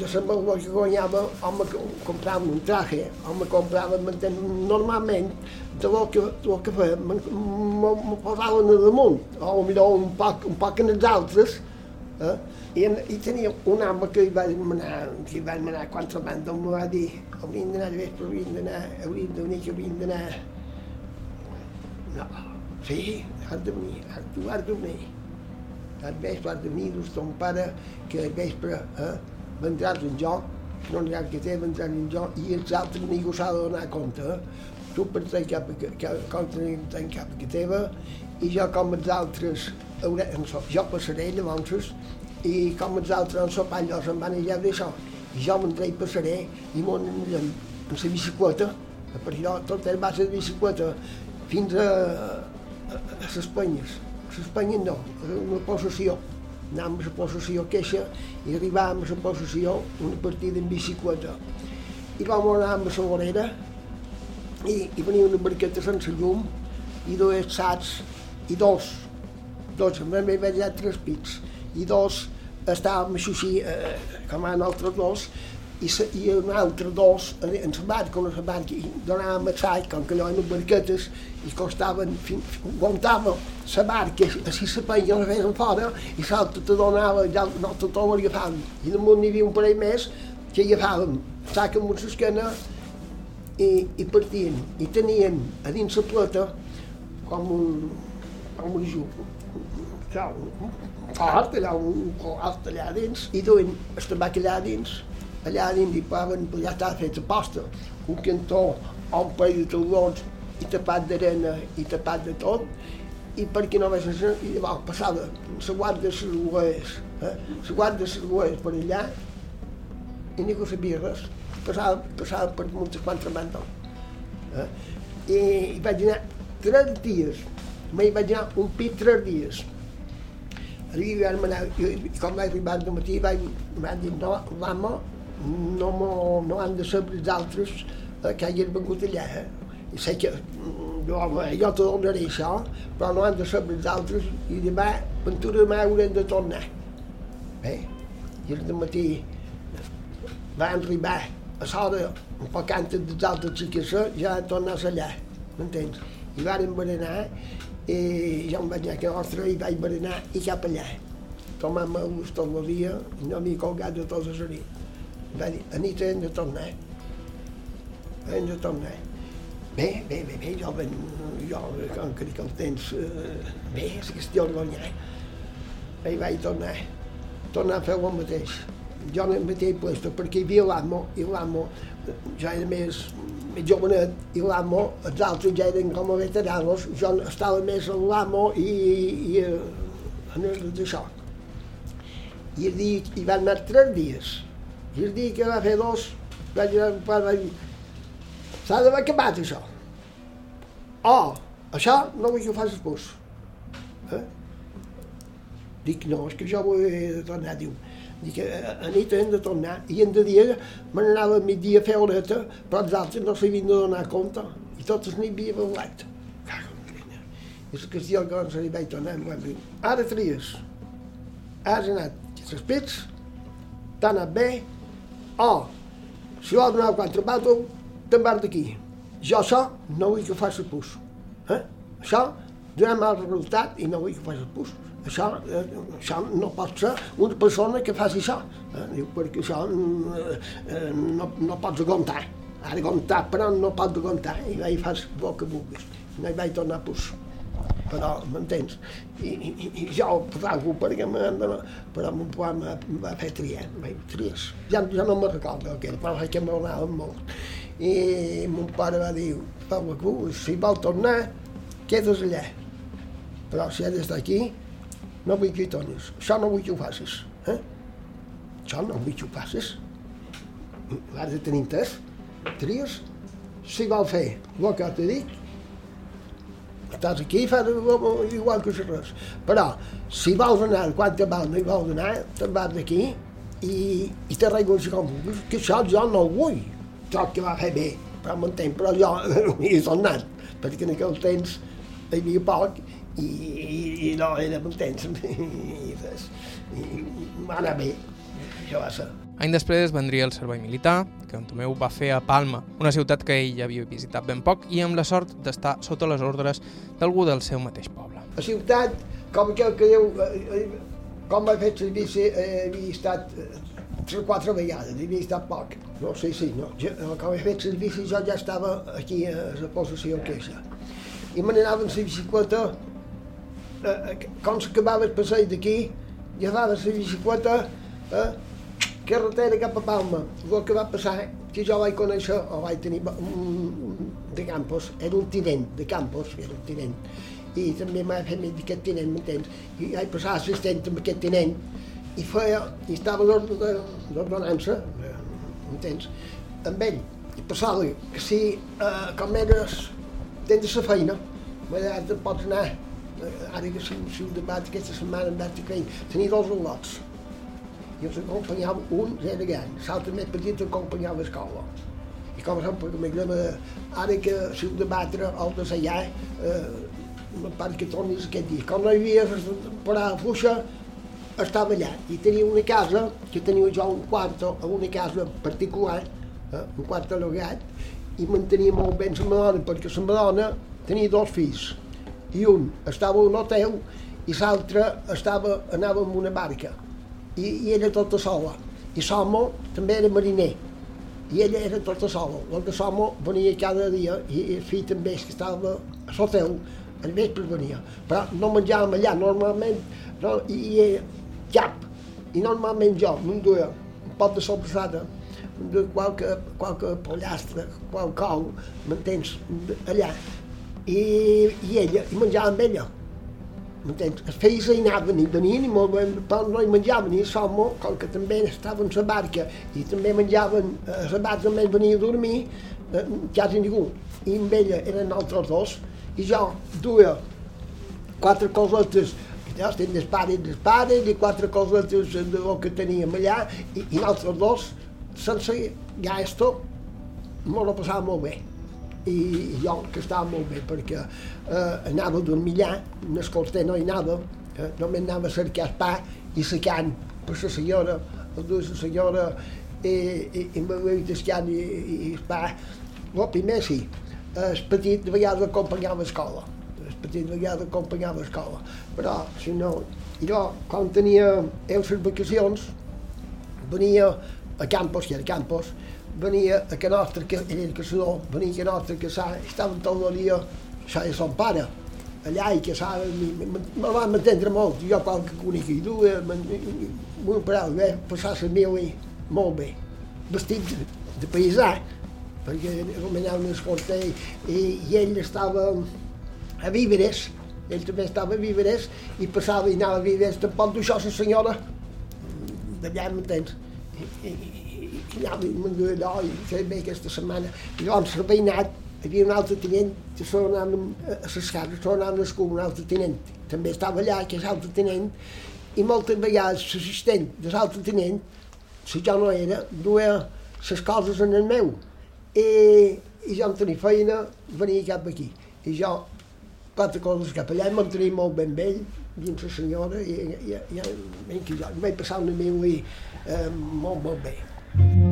Speaker 2: de la maula que guanyava, home comprava un traje, home comprava, normalment, de lo que, de lo que feia, me posaven a damunt, o millor un poc, un poc en els altres, eh? I, I tenia un home que hi va demanar, que hi va demanar quatre bandes, em va dir, hauríem d'anar de vespre, hauríem d'anar, hauríem de venir, que hauríem d'anar... No, sí, has de venir, tu has de venir al vespre has de venir doncs ton pare que al vespre eh, vendràs en joc, no n'hi ha que té, vendràs en joc, i els altres ningú s'ha de donar compte. Eh? Tu pensar cap a, cap, compte en cap a teva, i jo com els altres, hauré, jo passaré llavors, i com els altres en sopar allò se'n van allà d'això, i jo m'entré i passaré, i m'ho anirem en la bicicleta, per allò tot el va ser de bicicleta, fins a, a, a les penyes. l'Espanya no, una possessió. Anàvem a la possessió queixa i arribàvem a la possessió una partida en bicicleta. I vam anar amb la vorera i, i venia una barqueta sense llum i dos sats i dos, dos, més vaig allà tres pits, i dos estàvem així, eh, com a altres dos, i, sa, i un altre dos en la barca, una barca, i donàvem a sac, com que allò eren barquetes, i costaven, fins, aguantava la barca, així se peia, la feien fora, i l'altre te donava, ja no tot ho agafàvem. I damunt n'hi havia un parell més que agafàvem, sac amb l'esquena i, i partien. I tenien a dins la plata com un, com un jup, un fort, allà, un col allà dins, i duien el tabac allà dins, allà dins hi posaven, ja estava feta posta, un cantó un parell de talons i tapat d'arena i tapat de tot, i perquè no vaig ser, i llavors passava la guarda de les goes, eh? la guarda les goes per allà, i ningú sabia res, passava, passava per moltes quantes bandes. Eh? I, I vaig anar tres dies, mai vaig anar un pit tres dies. Arribem, quan vaig arribar al matí, vaig, vaig dir, no, l'amo, no, no han de saber els altres eh, que hagin vengut allà. Eh? I sé que jo, jo te donaré això, però no han de saber els altres i demà, ventura demà haurem de tornar. Bé, i el matí va arribar a l'hora un poc antes dels altres xiques ja tornar allà, m'entens? I vàrem berenar i jo em vaig anar a casa nostra i vaig berenar i cap allà. Tomant-me tot el dia i no m'hi colgat de tots els arits va dir, a nit hem de tornar. Hem de tornar. Bé, bé, bé, bé, jo, ben, jo com que dic el temps, eh, bé, és qüestió de guanyar. Bé, vaig tornar, tornar a fer el mateix. Jo en el mateix puesto, perquè hi havia l'amo, i l'amo ja era més jovenet, i l'amo, els altres ja eren com a veteranos, jo estava més en l'amo i, i, i en el d'això. I, i van anar tres dies, i el dia que va fer dos, vaig al pare, vaig dir, s'ha d'haver acabat això. Oh, això no vull que ho facis pus. Eh? Dic, no, és que jo vull tornar, diu. Dic, a, a nit hem de tornar. I en de dia me n'anava a migdia a fer horeta, però els altres no s'havien de donar compte. I totes n'hi havia volat. La qüestió que no se li vaig tornar, em van dir, ara tries. Has anat a les pits, t'ha anat bé, o, si vols donar quatre patos, te'n vas d'aquí. Jo això no vull que facis pus. Eh? Això donarà mal resultat i no vull que facis pus. Això, això no pot ser una persona que faci això, eh? Diu, perquè això eh, no, no pots aguantar. Ha d'aguantar, però no pots aguantar. I vaig fas el que vulguis. No hi vaig tornar pus. Però, m'entens? I, i, i jo ho pago perquè m'han de... Però em va, va fer triar, vaig tries. Ja, ja no me'n recordo era, però que m'agradaven molt. I mon pare va dir, Pau, si vol tornar, quedes allà. Però si has d'estar aquí, no vull que hi tornis. Això no vull que ho facis. Eh? Això no vull que ho facis. L'has de tenir entès. Tries. Si vol fer el que t'he dit, estàs aquí i fas igual que res. Però, si vols anar quan te val, no hi vols anar, te'n vas d'aquí i, i t'arregles com vulguis, que això jo no ho vull. Jo que va fer bé, però m'entenc, però jo hi [LAUGHS] he tornat, perquè en aquell temps hi havia poc i, i, i no era contents i res. [LAUGHS] I va anar bé, això va ser.
Speaker 1: Any després vendria el servei militar, que en Tomeu va fer a Palma, una ciutat que ell havia visitat ben poc i amb la sort d'estar sota les ordres d'algú del seu mateix poble.
Speaker 2: A ciutat, com aquell que diu, eh, com va fer servici, eh, havia estat eh, tres o quatre vegades, havia estat poc. No, sí, sí, no. Jo, com he fet servici jo ja estava aquí a la possessió queixa. I me n'anava en la bicicleta, eh, com s'acabava el passeig d'aquí, llevava la bicicleta, eh, carretera cap a Palma. El que va passar, que jo vaig conèixer, o vaig tenir un, de Campos, era un tinent de Campos, era un tinent, i també m'ha fet més d'aquest tinent, m'entens? I vaig passar assistent amb aquest tinent, i feia, i estava d'ordenança, m'entens? Amb ell, i passava que si, eh, com eres, tens la feina, ja te pots anar, ara que si, si ho debat aquesta setmana em vaig dir tenia dos al·lots, i els acompanyava un era gran, l'altre més petit acompanyava a l'escola. I com sempre, m'agrada, ara que si ho debatre o de allà, eh, part que tornis aquest dia. Com no hi havia temporada fluixa, estava allà. I tenia una casa, que tenia jo un quart, una casa particular, eh, un quart allogat, i mantenia molt bé la madona, perquè la madona tenia dos fills. I un estava a un hotel i l'altre estava, anava amb una barca i, i era tota sola. I Somo també era mariner, i ella era tota sola. El de Somo venia cada dia, i el fill també que estava a l'hotel, al vespre venia. Però no menjàvem allà, normalment, no, i, i cap. I normalment jo m'enduia un pot de sobrassada, de qualque, qualque pollastre, qualque cou, m'entens, allà. I, i ella, i menjava amb ella M'entens? Es feia i anaven i venien i molt bé, però no hi menjaven i som, com que també estaven a la barca i també menjaven, a la barca també venia a dormir, eh, quasi ningú. I amb ella eren altres dos i jo duia quatre cosetes ja estem des pare i des pare i quatre cosetes de lo que teníem allà i, i altres dos sense gasto m'ho lo passava molt bé i jo que estava molt bé perquè eh, anava a dormir allà, l'escolter no hi anava, eh, només anava a cercar pa i secant per la senyora, el duia la senyora i, i, i m'havia tascant i, i, i pa. El primer sí, el petit de vegades acompanyava l'escola, el petit de vegades acompanyava l'escola, però si no, jo quan tenia les vacacions venia a Campos, que era Campos, venia a que nostre, que ell era caçador, venia a que nostre caçar, estàvem tot el dia, això és son pare, allà i caçava, me van entendre molt, jo pel que conec i du, m'ho parava, eh, passar la meva molt bé, vestit de, de paisà, perquè anomenava un escorter i, i ell estava a Víveres, ell també estava a Víveres i passava i anava a Víveres, tampoc d'això la senyora d'allà, m'entens? I, i, me'n i feia bé aquesta setmana. I llavors, el veïnat, hi havia un altre tinent que sonàvem a les cases, sonàvem a l'escola, un altre tinent. També estava allà, que és altre tinent, i moltes vegades l'assistent de l'altre tenent, si jo no era, duia les coses en el meu. I, i jo em tenia feina, venia cap aquí. I jo, quatre coses cap allà, em tenia molt ben vell, dins la senyora, i, i, i, i, i jo vaig passar una meu i eh, molt, molt bé.
Speaker 1: Fins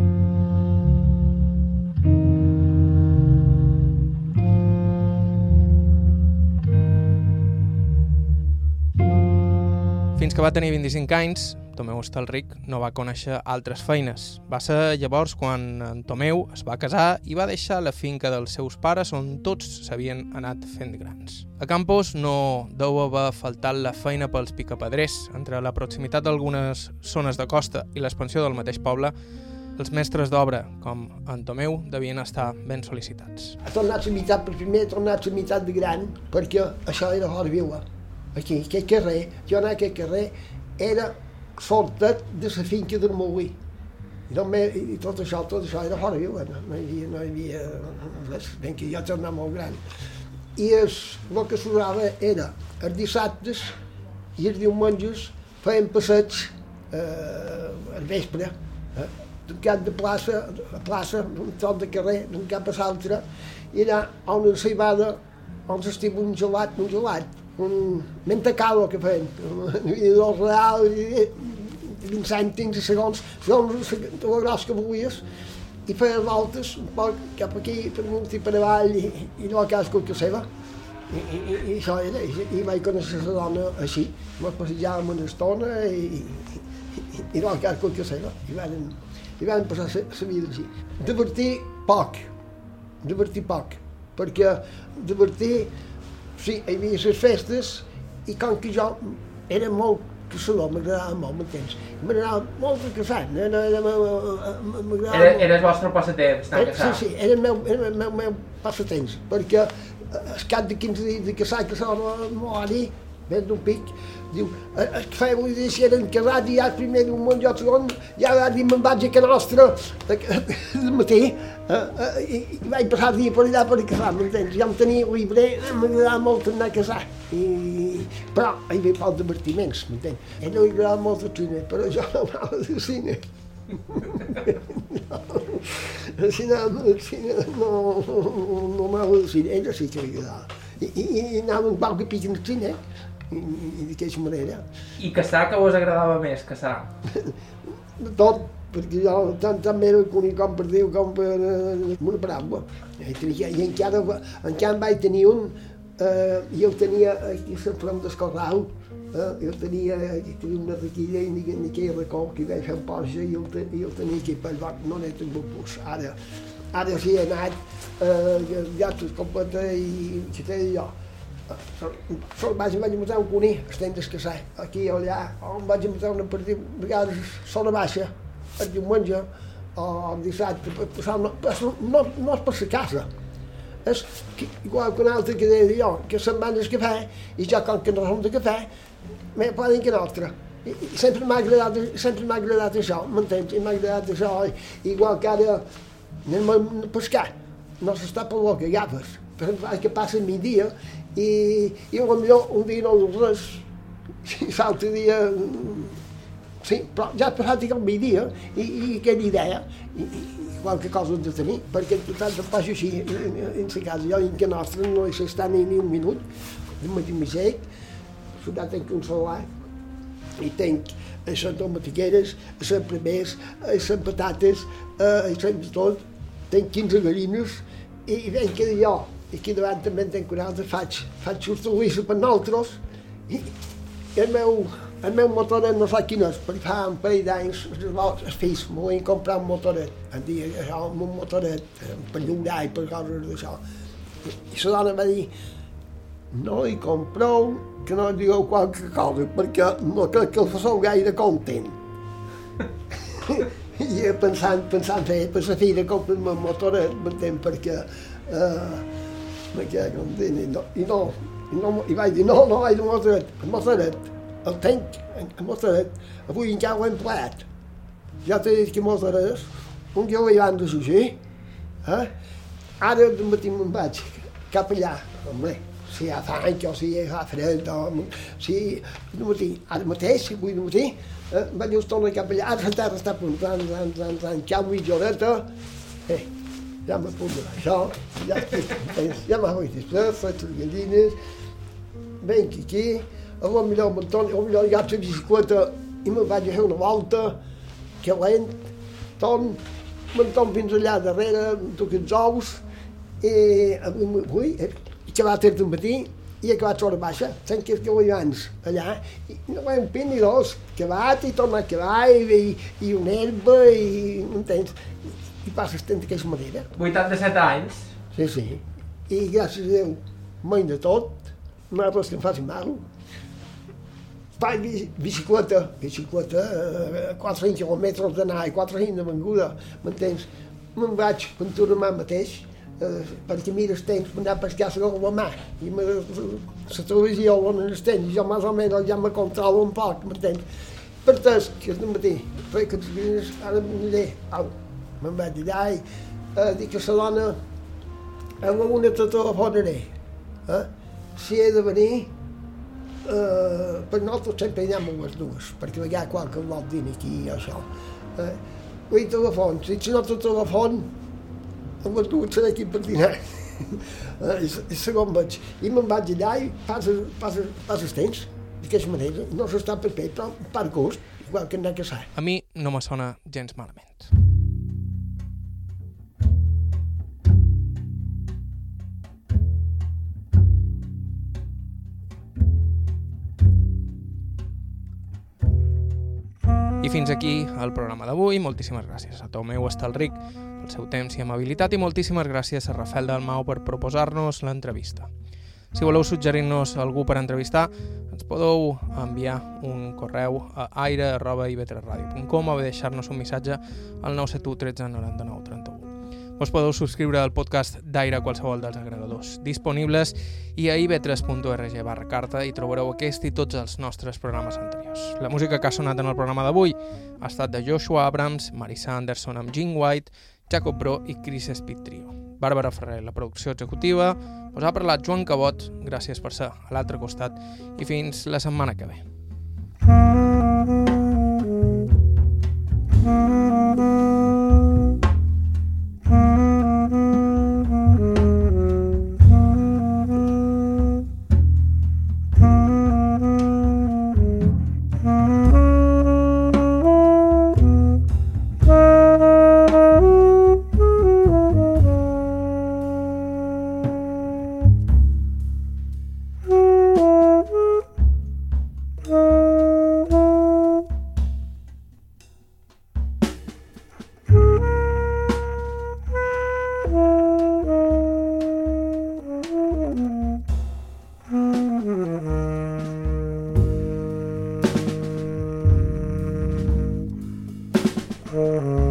Speaker 1: que va tenir 25 anys, Tomeu Estalric no va conèixer altres feines. Va ser llavors quan en Tomeu es va casar i va deixar la finca dels seus pares on tots s'havien anat fent grans. A Campos no deu haver faltat la feina pels picapedrers. Entre la proximitat d'algunes zones de costa i l'expansió del mateix poble, els mestres d'obra, com en Tomeu, devien estar ben sol·licitats.
Speaker 2: Ha tornat la meitat, per primer ha tornat la meitat de gran, perquè això era hora viua. Aquí, aquest carrer, jo en aquest carrer, era sortet de la finca del Molí. I, no me, I tot això, tot això era fora viu, no, no, hi havia, no hi havia res, ben que jo tornava molt gran. I es, el que s'usava era els dissabtes i els diumenges feien passeig eh, al vespre, eh, d'un cap de plaça a plaça, d'un tot de carrer, d'un cap a l'altre, i allà on una ceibada, on s'estima un gelat, un gelat, un mentacalo que feien, dos real, i 20 cèntims i segons, segons el gros que volies, i feien voltes un poc cap aquí, per amunt i per avall, i, i no cadascú que seva. I, i, i, i això era, i, i vaig conèixer la dona així, me passejàvem una estona i, i, i, i no cadascú que seva. I van, i van passar la vida així. Divertir poc, divertir poc, perquè divertir sí, hi havia les festes i com que jo era molt caçador, m'agradava molt, m'entens? M'agradava molt de caçar, era, era, m'agradava
Speaker 3: Era, el vostre passatemps,
Speaker 2: Eh,
Speaker 3: casat.
Speaker 2: Sí, sí, era el meu, era el meu, meu passatemps, perquè eh, al cap de 15 dies de caçar, caçar no, no va dir, ven d'un pic, diu, eh, el que vull dir si eren casats i ja el primer d'un món, jo el segon, ja va dir me'n vaig a que nostra de matí, eh, eh, i, vaig passar el dia per allà per caçar, m'entens? Ja em tenia llibre, m'agradava molt anar a caçar, i, però hi havia poc divertiments, m'entens? A ell li agradava molt el cine, però jo no anava al cine. [LAUGHS] El cine, el cine no, no m'anava al cine, ella sí que li agradava. I, i, i anava un poc a pic al cine, i, i d'aquesta manera.
Speaker 3: I caçar que vos agradava més, caçar?
Speaker 2: De tot, perquè jo tant també era conic com per Déu com per eh, una paraula. I, tenia, i encara, encara en vaig tenir un, eh, jo el tenia aquí a Sant Front d'Escorral, eh, jo tenia, aquí tenia una requilla i ni aquell racó que hi vaig fer un Porsche i el, i el tenia aquí pel lloc, no n'he tingut pus. Ara, ara sí he anat, eh, ja tot completa i que té jo. Sol vaig, matar un cuní, estem descassar, aquí o allà, on vaig matar una partida, a vegades sola baixa, el diumenge, o el dissabte, per passar, no, no, no és per la casa, és que, igual que un altre que deia jo, que se'n van al cafè, i jo com que no som de cafè, me poden que nostre. I, i sempre m'ha agradat, sempre m'ha agradat això, m'entens? I m'ha agradat això, i, igual que ara anem a pescar, no s'està per lo que agafes, per exemple, que passa el migdia, i, i potser un dia no res, i l'altre dia Sí, però ja ha passat el migdia i, i aquella idea, i, i, qualque cosa de tenir, perquè total em passa així, en, en la casa, jo en que nostre no hi s'està ni, ni un minut, de matí m'aixec, allà tenc un solar, i tenc a les tomatigueres, a les primers, a les patates, a les tot, tenc 15 gallines, i, i venc que jo, aquí davant també en tenc un altre, faig, faig hortalissa per nosaltres, i, i el meu, el meu motoret no sé quin és, perquè fa un parell d'anys els fills m'ho van comprar un motoret, em dia això, un motoret, eh, per lliurar i per coses d'això. I, I la dona va dir, no li compreu que no digueu qualque cosa, perquè no crec que el fasseu gaire content. I pensant, pensant fer, per la fi de [LAUGHS] comprar un motoret, m'entén, perquè, eh, perquè, content, i no, i no, i, no, i vaig dir, no, no, vaig dir motoret, el motoret, el tenc, el motoret, avui encara ho hem plegat. Ja t'he dit que motoret, un dia ho van de sushi, eh? Ara de matí me'n vaig cap allà, home, si ja fa anys o si ja fa fred o si de matí, ara mateix, avui de matí, eh, vaig just tornar cap allà, ara la terra està apuntant, tant, tant, tant, cau mitja horeta, eh, ja m'apuntarà això, ja ja m'ha després, faig les gallines, venc aquí, a lo millor me'n torno, a lo millor agafo la bicicleta i me'n vaig a fer una volta, que lent, torn, me'n torno fins allà darrere, em toco els ous, i avui he acabat el matí i acabat l'hora baixa, sense que que abans, allà, i no vaig un pin ni dos, acabat i tornar a acabar, i, i, i una herba, i, m'entens? I, i passes tant d'aquesta manera.
Speaker 3: 87 anys.
Speaker 2: Sí, sí. I gràcies a Déu, mai de tot, no hi ha res que em faci mal. Faig bici- bicicleta, bicicleta, eh, 400 quilòmetres d'anar i 400 de venguda, m'entens? Me'n vaig penturar mateix, eh, perquè mira el temps, m'anar a pescar la la mà, i me, la televisió on el temps, jo més o menys ja me controlo un poc, m'entens? Per tant, que és de matí, que ara m'aniré, au, me'n vaig allà i eh, dic a la dona, a la una te telefonaré, eh? si he de venir, eh, per nosaltres sempre anem a les dues, perquè hi ha qualque vol dir aquí i això. Eh, Vull telefon, si no te telefon, amb les dues seré aquí per dinar. i, i segon vaig, i me'n vaig allà i passes, passes, passes temps, d'aquesta manera, no s'està per pell, però per gust, igual que anar a caçar.
Speaker 1: A mi no me sona gens malament. I fins aquí el programa d'avui. Moltíssimes gràcies a Tomeu Estalric pel seu temps i amabilitat i moltíssimes gràcies a Rafael Dalmau per proposar-nos l'entrevista. Si voleu suggerir-nos algú per entrevistar, ens podeu enviar un correu a aire.ivetresradio.com o bé deixar-nos un missatge al 971 13 99 31 us podeu subscriure al podcast d'Aire qualsevol dels agregadors disponibles i a ib3.org barra carta hi trobareu aquest i tots els nostres programes anteriors. La música que ha sonat en el programa d'avui ha estat de Joshua Abrams, Marissa Anderson amb Gene White, Jacob Bro i Chris Speed Trio. Bàrbara Ferrer, la producció executiva, us ha parlat Joan Cabot, gràcies per ser a l'altre costat i fins la setmana que ve. Thank you. Uhum.